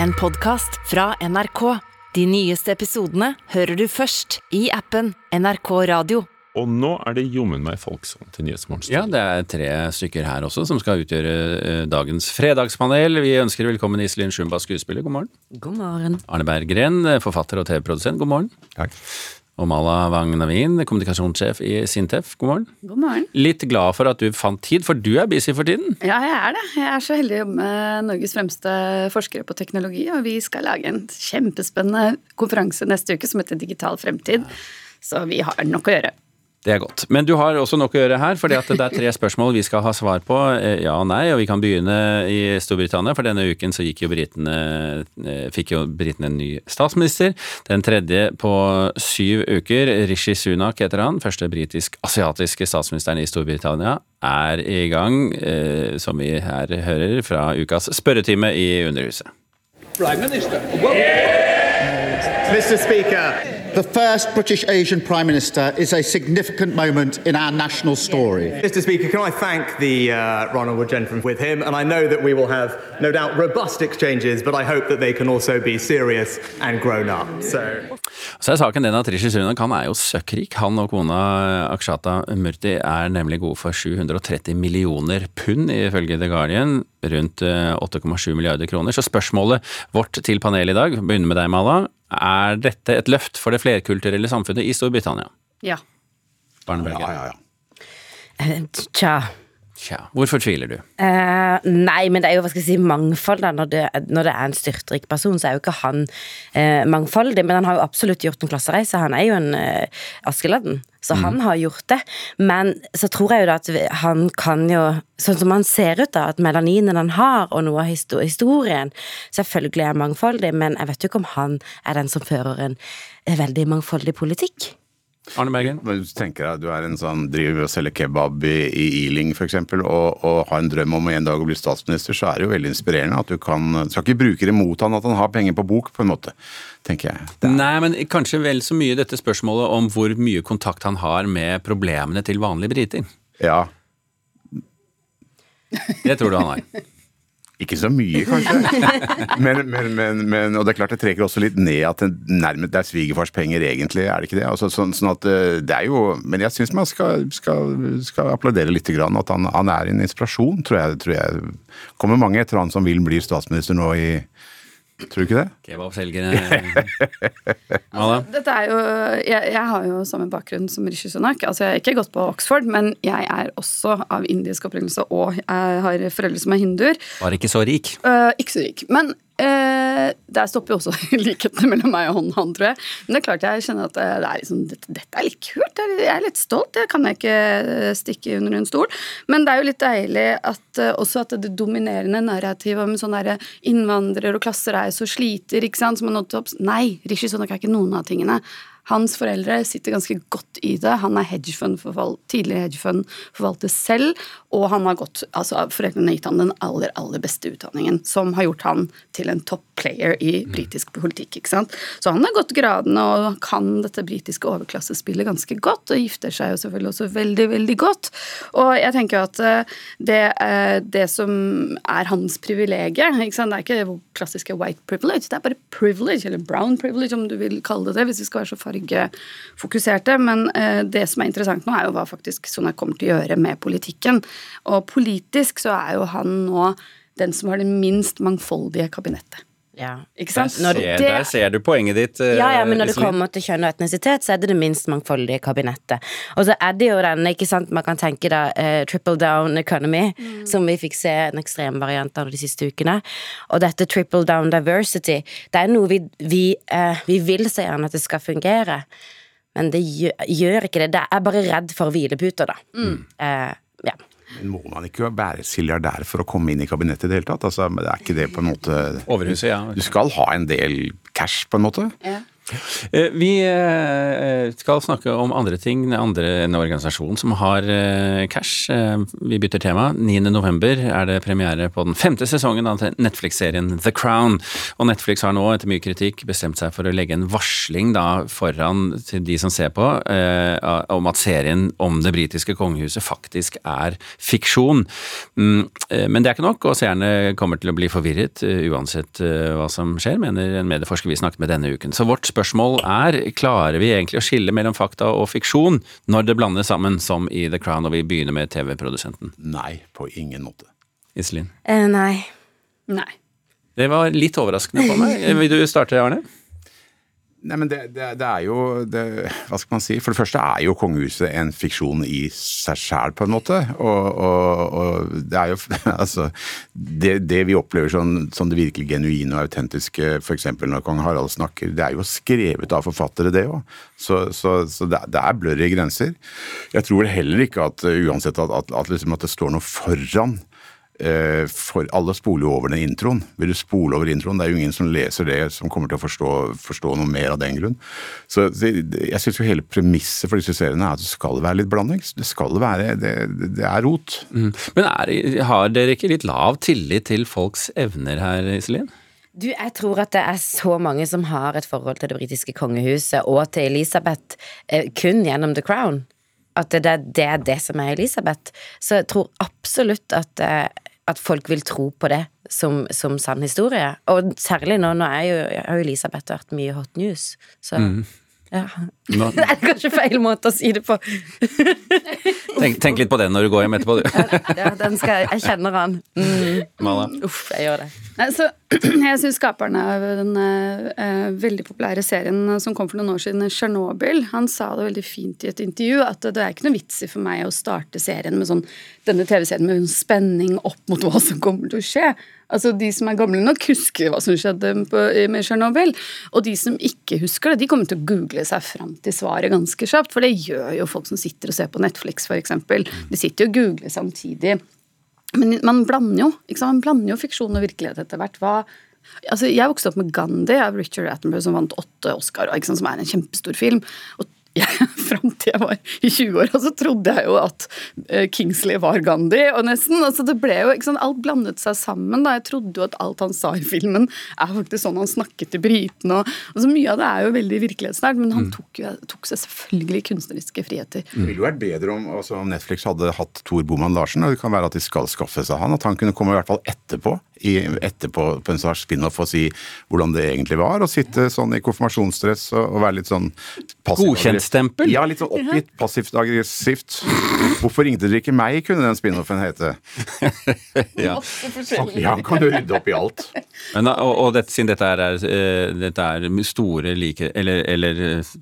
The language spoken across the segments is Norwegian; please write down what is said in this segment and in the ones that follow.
En podkast fra NRK. De nyeste episodene hører du først i appen NRK Radio. Og nå er det jommen meg folksom til Nyhetsmorgen. Ja, det er tre stykker her også som skal utgjøre eh, dagens fredagspanel. Vi ønsker velkommen Iselin Shumba, skuespiller. God morgen. God morgen. Arne Berggren, eh, forfatter og TV-produsent. God morgen. Takk. Og Mala Wang Navin, kommunikasjonssjef i Sintef. God morgen. God morgen. Litt glad for at du fant tid, for du er busy for tiden. Ja, jeg er det. Jeg er så heldig å jobbe med Norges fremste forskere på teknologi, og vi skal lage en kjempespennende konferanse neste uke som heter Digital fremtid. Så vi har nok å gjøre. Det er godt. Men du har også nok å gjøre her, for det er tre spørsmål vi skal ha svar på. eh, Ja og nei, og vi kan begynne i Storbritannia, for denne uken så gikk jo britene, eh, fikk jo britene en ny statsminister. Den tredje på syv uker. Rishi Sunak heter han. Første britisk-asiatiske statsministeren i Storbritannia er i gang, eh, som vi her hører, fra ukas spørretime i Underhuset. Prime Minister. Mr. Speaker, the first British Asian Prime Minister is a significant moment in our national story. Mr. Speaker, can I thank the uh, Ronald Wood gentleman with him? And I know that we will have, no doubt, robust exchanges, but I hope that they can also be serious and grown up. So. Så er saken den at Rishi Sunak han er jo søkkrik. Han og kona Akshata Murti er nemlig gode for 730 millioner pund, ifølge The Guardian. Rundt eh, 8,7 milliarder kroner. Så spørsmålet vårt til panelet i dag, begynner med deg, Mala. Er dette et løft for det flerkulturelle samfunnet i Storbritannia? Ja. Barneberget? Ja, ja, ja. Eh, Tja. Tja, hvorfor tviler du? Uh, nei, men det er jo hva skal jeg si, mangfold. da. Når det, når det er en styrtrik person, så er jo ikke han uh, mangfoldig. Men han har jo absolutt gjort en klassereise. Han er jo en uh, Askeladden, så han har gjort det. Men så tror jeg jo da at han kan jo Sånn som han ser ut, da, at melaninen han har, og noe av historien, selvfølgelig er mangfoldig, men jeg vet jo ikke om han er den som fører en veldig mangfoldig politikk. Arne Bergen? Hvis du tenker deg at du er en sånn driver og selger kebab i, i Ealing f.eks., og, og har en drøm om en dag å bli statsminister, så er det jo veldig inspirerende at du kan Skal ikke bruke det mot han at han har penger på bok, på en måte, tenker jeg. Er, Nei, men kanskje vel så mye dette spørsmålet om hvor mye kontakt han har med problemene til vanlige briter. ja. Det tror du han har. Ikke så mye, kanskje. men, men, men, men, og det er klart det trekker også litt ned at det nærmest er svigerfars penger, egentlig. Er det ikke det? Altså, sånn, sånn at eh, det er jo Men jeg syns man skal, skal, skal applaudere litt grann at han, han er en inspirasjon, tror jeg. Tror jeg. kommer mange etter han som vil bli statsminister nå i Tror du ikke det? Kebabselgere altså, Dette er jo, jeg, jeg har jo samme bakgrunn som Rishi Sunak. Altså, jeg har ikke gått på Oxford, men jeg er også av indisk opprinnelse og jeg har foreldre som er hinduer. Var ikke så rik. Uh, ikke så rik. Men eh, der stopper jo også likhetene mellom meg og han, tror jeg. Men det er klart jeg kjenner at det er liksom, dette, dette er litt kult. er- Jeg er litt stolt. Det kan jeg ikke eh, stikke under en stol. Men det er jo litt deilig at eh, også at det dominerende narrativet om sånn derre innvandrer og klassereise og sliter, ikke sant, som har nådd topps Nei, Rishi Sonak er ikke noen av tingene. Hans foreldre sitter ganske godt i det. Han er tidligere hedgefund-forvalter selv, og han har gått, altså foreldrene har gitt han den aller, aller beste utdanningen, som har gjort han til en top player i britisk politikk. ikke sant? Så han har gått gradene og kan dette britiske overklassespillet ganske godt, og gifter seg jo selvfølgelig også veldig, veldig godt. Og jeg tenker jo at eh, det, eh, det som er hans privilegium, ikke sant? det er ikke det klassiske white privilege, det er bare privilege, eller brown privilege, om du vil kalle det det, hvis vi skal være så fargefokuserte. Men eh, det som er interessant nå, er jo hva faktisk Sunak kommer til å gjøre med politikken. Og politisk så er jo han nå den som har det minst mangfoldige kabinettet. Ja. Ikke sant? Der ser, der ser du poenget ditt. eh, Ja, ja, men når det kommer til kjønn og etnisitet, så er det det minst mangfoldige kabinettet. Og så er det jo den, ikke sant, man kan tenke da, uh, triple down economy, som vi fikk se en ekstrem variant av de siste ukene. Og dette triple down diversity, det er noe vi, vi, uh, vi vil så gjerne at det skal fungere, men det gjør, gjør ikke det. Det er bare redd for hvileputer, da. Eh, ja. Men må man ikke være milliardær for å komme inn i kabinettet i det hele tatt? Altså, det er ikke det på en måte Overhuset, ja. Du skal ha en del cash, på en måte? Eh, Vi eh, skal snakke om andre ting. Andre enn organisasjon som har eh, cash. Eh, Vi bytter tema. 9. november er det premiere på den femte sesongen av Netflix-serien The Crown. Og Netflix har nå, etter mye kritikk, bestemt seg for å legge en varsling da foran til de som ser på, eh, om at serien om det britiske kongehuset faktisk er fiksjon. Mm, eh, Men det er ikke nok, og seerne kommer til å bli forvirret eh, uansett eh, hva som skjer, mener en medieforsker vi snakket med denne uken. Så vårt spørsmål er, klarer vi egentlig å skille mellom fakta og fiksjon når det blandes sammen, som i The Crown, og vi begynner med TV-produsenten Nei, på ingen måte. Iselin? Eh, nei. Nei. Det var litt overraskende på meg. Vil du starte, Arne? Nei, men det, det, det er jo det, Hva skal man si? For det første er jo kongehuset en fiksjon i seg sjæl, på en måte. Og, og, og det er jo Altså Det, vi opplever som, som det virkelig genuine og autentiske, f.eks. når kong Harald snakker, det er jo skrevet av forfattere, det òg. Så, så, så det, er blørre grenser. Jeg tror heller ikke at uansett at, at, at, liksom at det står noe foran for alle spoler jo over den introen. Vil du spole over introen? Det er jo ingen som leser det som kommer til å forstå, forstå noe mer av den grunn. Så jeg syns jo hele premisset for disse seriene er at det skal være litt blanding. Det skal være Det, det er rot. Mm. Men er, har dere ikke litt lav tillit til folks evner her, Iselin? Du, jeg tror at det er så mange som har et forhold til det britiske kongehuset og til Elisabeth eh, kun gjennom The Crown. At det, er det er det som er Elisabeth. Så jeg tror absolutt at, eh, at folk vil tro på det som, som sann historie. Og særlig nå, nå er jo, har jo Elisabeth vært mye hot news, så ja. Nå, Det er kanskje feil måte å si det på. tenk, tenk litt på den når du går hjem etterpå, du. Ja, den skal, jeg kjenner han. Mm. Uff, jeg gjør det. Nei, så jeg syns skaperen av den uh, veldig populære serien som kom for noen år siden, Tsjernobyl, han sa det veldig fint i et intervju at det er ikke noe vits i for meg å starte serien med sånn, denne TV-serien med spenning opp mot hva som kommer til å skje. Altså De som er gamle nok, husker hva som skjedde med Tsjernobyl. Og de som ikke husker det, de kommer til å google seg fram til svaret ganske kjapt. For det gjør jo folk som sitter og ser på Netflix, f.eks. De sitter jo og googler samtidig. Men man blander jo? Man blander jo fiksjon og virkelighet etter hvert. Hva, altså jeg vokste opp med Gandhi av Richard Attenborough, som vant åtte Oscar, som er en kjempestor film. Og jeg, Fram til jeg var i 20 år, og så trodde jeg jo at eh, Kingsley var Gandhi. og nesten, altså det ble jo, ikke sant, Alt blandet seg sammen. da, Jeg trodde jo at alt han sa i filmen, er faktisk sånn han snakket til britene. og, og så Mye av det er jo veldig virkelighetsnært, men han tok, jo, tok seg selvfølgelig kunstneriske friheter. Det ville jo vært bedre om, altså, om Netflix hadde hatt Tor Boman Larsen. og Det kan være at de skal skaffe seg han. At han kunne komme i hvert fall etterpå i, etterpå på en slags spin-off og si hvordan det egentlig var. Å sitte sånn i konfirmasjonsdress og, og være litt sånn passiv- Godkjentstempel? Ja, litt sånn oppgitt, passivt aggressivt. Hvorfor ringte dere ikke meg, kunne den spin-offen hete. Ja. Ja, han kan jo rydde opp i alt. Men, og, og dette, siden dette er, eh, dette er store like... Eller, eller eh,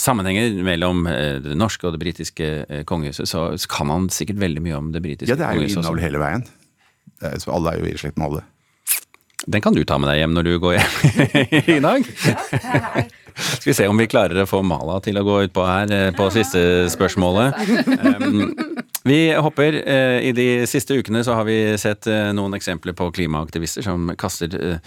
sammenhenger mellom eh, det norske og det britiske eh, kongehuset, så kan man sikkert veldig mye om det britiske Ja, det er jo innhold innavl hele veien. Er, så alle er jo i slekt med alle. Den kan du ta med deg hjem når du går hjem i dag. Skal vi se om vi klarer å få Mala til å gå utpå her eh, på siste spørsmålet. Vi hopper. eh, I de siste ukene så har vi sett eh, noen eksempler på klimaaktivister som kaster eh,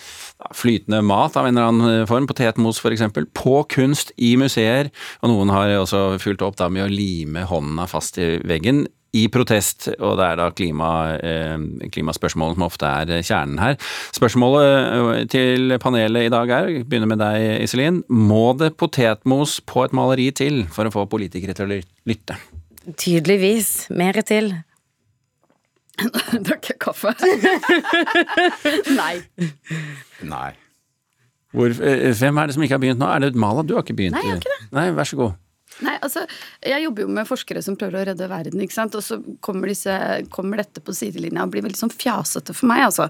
flytende mat av en eller annen form, potetmos f.eks., på kunst i museer. Og noen har også fulgt opp da med å lime hånda fast i veggen i protest, og det er da klima, klimaspørsmålene klimaspørsmålet som ofte er eh, kjernen her. Spørsmålet eh, til panelet i dag er, begynner med deg Iselin, må det potetmos på et maleri til for å få politikere til å lytte? Tydeligvis. Mer til. Drakk jeg kaffe? Nei. Nei. Hvor, eh, hvem er det som ikke har begynt nå? Er det Mala? Du har ikke begynt? Nei, jeg har ikke det. Nei, vær så god. Nei, altså, Jeg jobber jo med forskere som prøver å redde verden, ikke sant? og så kommer, disse, kommer dette på sidelinja og blir veldig sånn fjasete for meg. altså.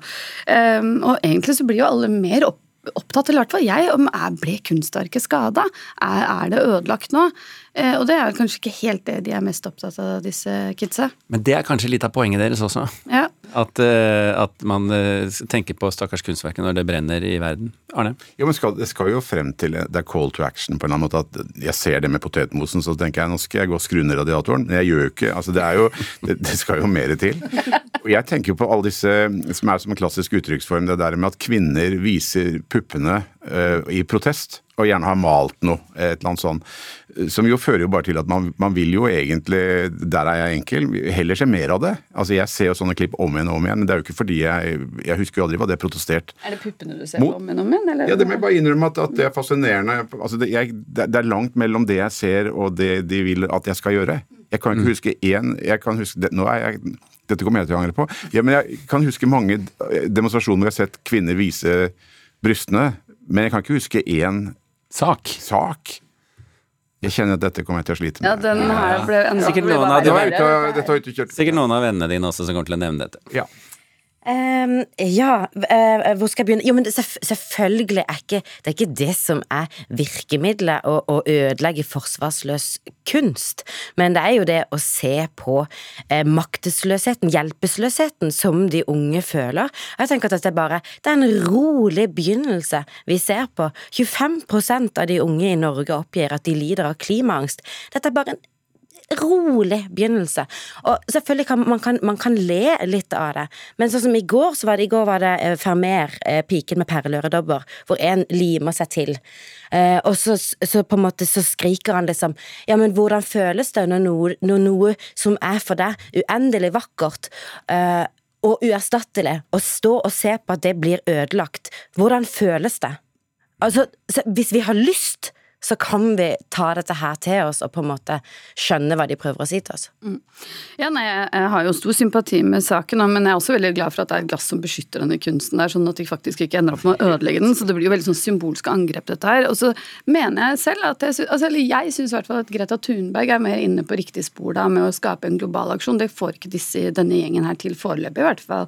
Um, og egentlig så blir jo alle mer opp, opptatt, eller i hvert fall jeg, om er, ble kunstverket skada? Er, er det ødelagt nå? Uh, og det er kanskje ikke helt det de er mest opptatt av, disse kidsa. Men det er kanskje litt av poenget deres også? Ja. At, eh, at man eh, tenker på stakkars kunstverket når det brenner i verden? Arne? Jo, men skal, Det skal jo frem til Det er call to action på en eller annen måte. at Jeg ser det med potetmosen, så tenker jeg nå skal jeg gå og skru ned radiatoren. Men jeg gjør jo ikke altså Det er jo, det, det skal jo mer til. Og jeg tenker jo på alle disse som er som en klassisk uttrykksform, det der med at kvinner viser puppene eh, i protest, og gjerne har malt noe, et eller annet sånt. Som jo fører jo bare til at man, man vil jo egentlig, der er jeg enkel, heller se mer av det. Altså Jeg ser jo sånne klipp om igjen og om igjen, men det er jo ikke fordi jeg Jeg husker jo aldri hva det er protestert. Er det puppene du ser Mot- om igjen om igjen? Eller? Ja, det må jeg bare innrømme at, at det er fascinerende. Altså det, jeg, det, er langt mellom det jeg ser og det de vil at jeg skal gjøre. Jeg kan ikke huske én jeg kan huske, det, Nå er jeg dette kommer jeg til å angre på. Ja, men jeg kan huske mange demonstrasjoner hvor jeg har sett kvinner vise brystene, men jeg kan ikke huske én Sak. sak. Jeg kjenner at dette kommer jeg til å slite Ja, med. den her ble enda Sikkert noen av de Dette dette. Sikkert noen av vennene dine også som kommer til å nevne dette. Ja. Ehm, ja, uh, hvor skal jeg begynne? Jo, men det, selvfølgelig er ikke det er ikke det som er virkemidlet å, å ødelegge forsvarsløs kunst, men det er jo det å se på uh, maktesløsheten, hjelpeløsheten, som de unge føler. Jeg tenker at dette er bare det er en rolig begynnelse vi ser på. 25% av de unge i Norge oppgir at de lider av klimaangst. Dette er bare en rolig begynnelse. Og selvfølgelig kan man, kan man kan le litt av det, men sånn som i går, så var det, i går var det eh, Fermer, eh, piken med perleøredobber, hvor en limer seg til. Eh, og så, så på en måte så skriker han liksom Ja, men hvordan føles det når noe, når noe som er for deg uendelig vakkert, eh, og uerstattelig, å stå og se på at det blir ødelagt, hvordan føles det? Altså, hvis vi har lyst, så kan vi ta dette her til oss og på en måte skjønne hva de prøver å si til oss. Ja, nei, jeg, har jo stor sympati med saken, men jeg er også veldig glad for at det er et glass som beskytter denne kunsten der, sånn at de faktisk ikke ender opp med å ødelegge den. Så det blir jo veldig sånn symbolske angrep, dette her. Og så mener jeg selv at jeg, altså, eller jeg syns i hvert fall at Greta Thunberg er mer inne på riktig spor da, med å skape en global aksjon. Det får ikke disse, denne gjengen her til foreløpig, i hvert fall.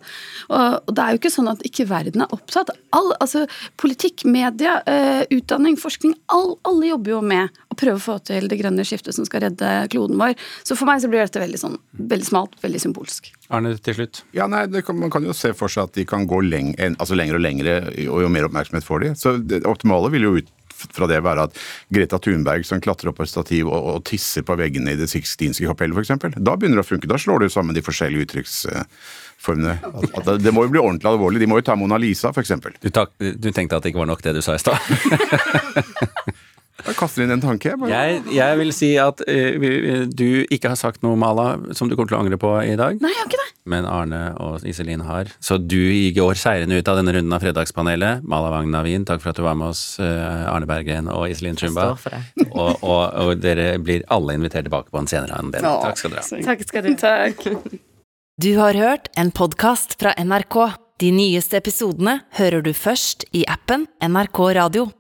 Og, og det er jo ikke sånn at ikke verden er opptatt. All, altså, politikk, media, eh, utdanning, forskning, all, alle jobber jo med å prøve å få til det grønne skiftet som skal redde kloden vår. Så for meg så blir dette veldig sånn, veldig smalt, veldig symbolsk. Arne, til slutt. Ja, nei, det kan, Man kan jo se for seg at de kan gå leng, altså lenger og lengre, og jo mer oppmerksomhet får de. Så det optimale vil jo ut fra det være at Greta Thunberg som klatrer opp på et stativ og, og tisser på veggene i Det sixtinske kapellet f.eks. Da begynner det å funke. Da slår du sammen de forskjellige uttrykksformene. At det må jo bli ordentlig alvorlig. De må jo ta Mona Lisa f.eks. Du, tak, du tenkte at det ikke var nok det du sa i stad? Jeg kaster inn en tanke. jeg Bare. Jeg, jeg vil si at uh, du ikke har sagt noe, Mala, som du kommer til å angre på i dag. Nei, jeg har ikke det. Men Arne og Iselin har. Så du i går seirende ut av denne runden av Fredagspanelet. Mala Wagn Navin, takk for at du var med oss. eh, Arne Berggren og Iselin Chumba. står for det. og, og, og dere blir alle invitert tilbake på en senere anledning. Takk skal dere ha. Takk skal du Takk. Du har hørt en podkast fra NRK. De nyeste episodene hører du først i appen NRK Radio.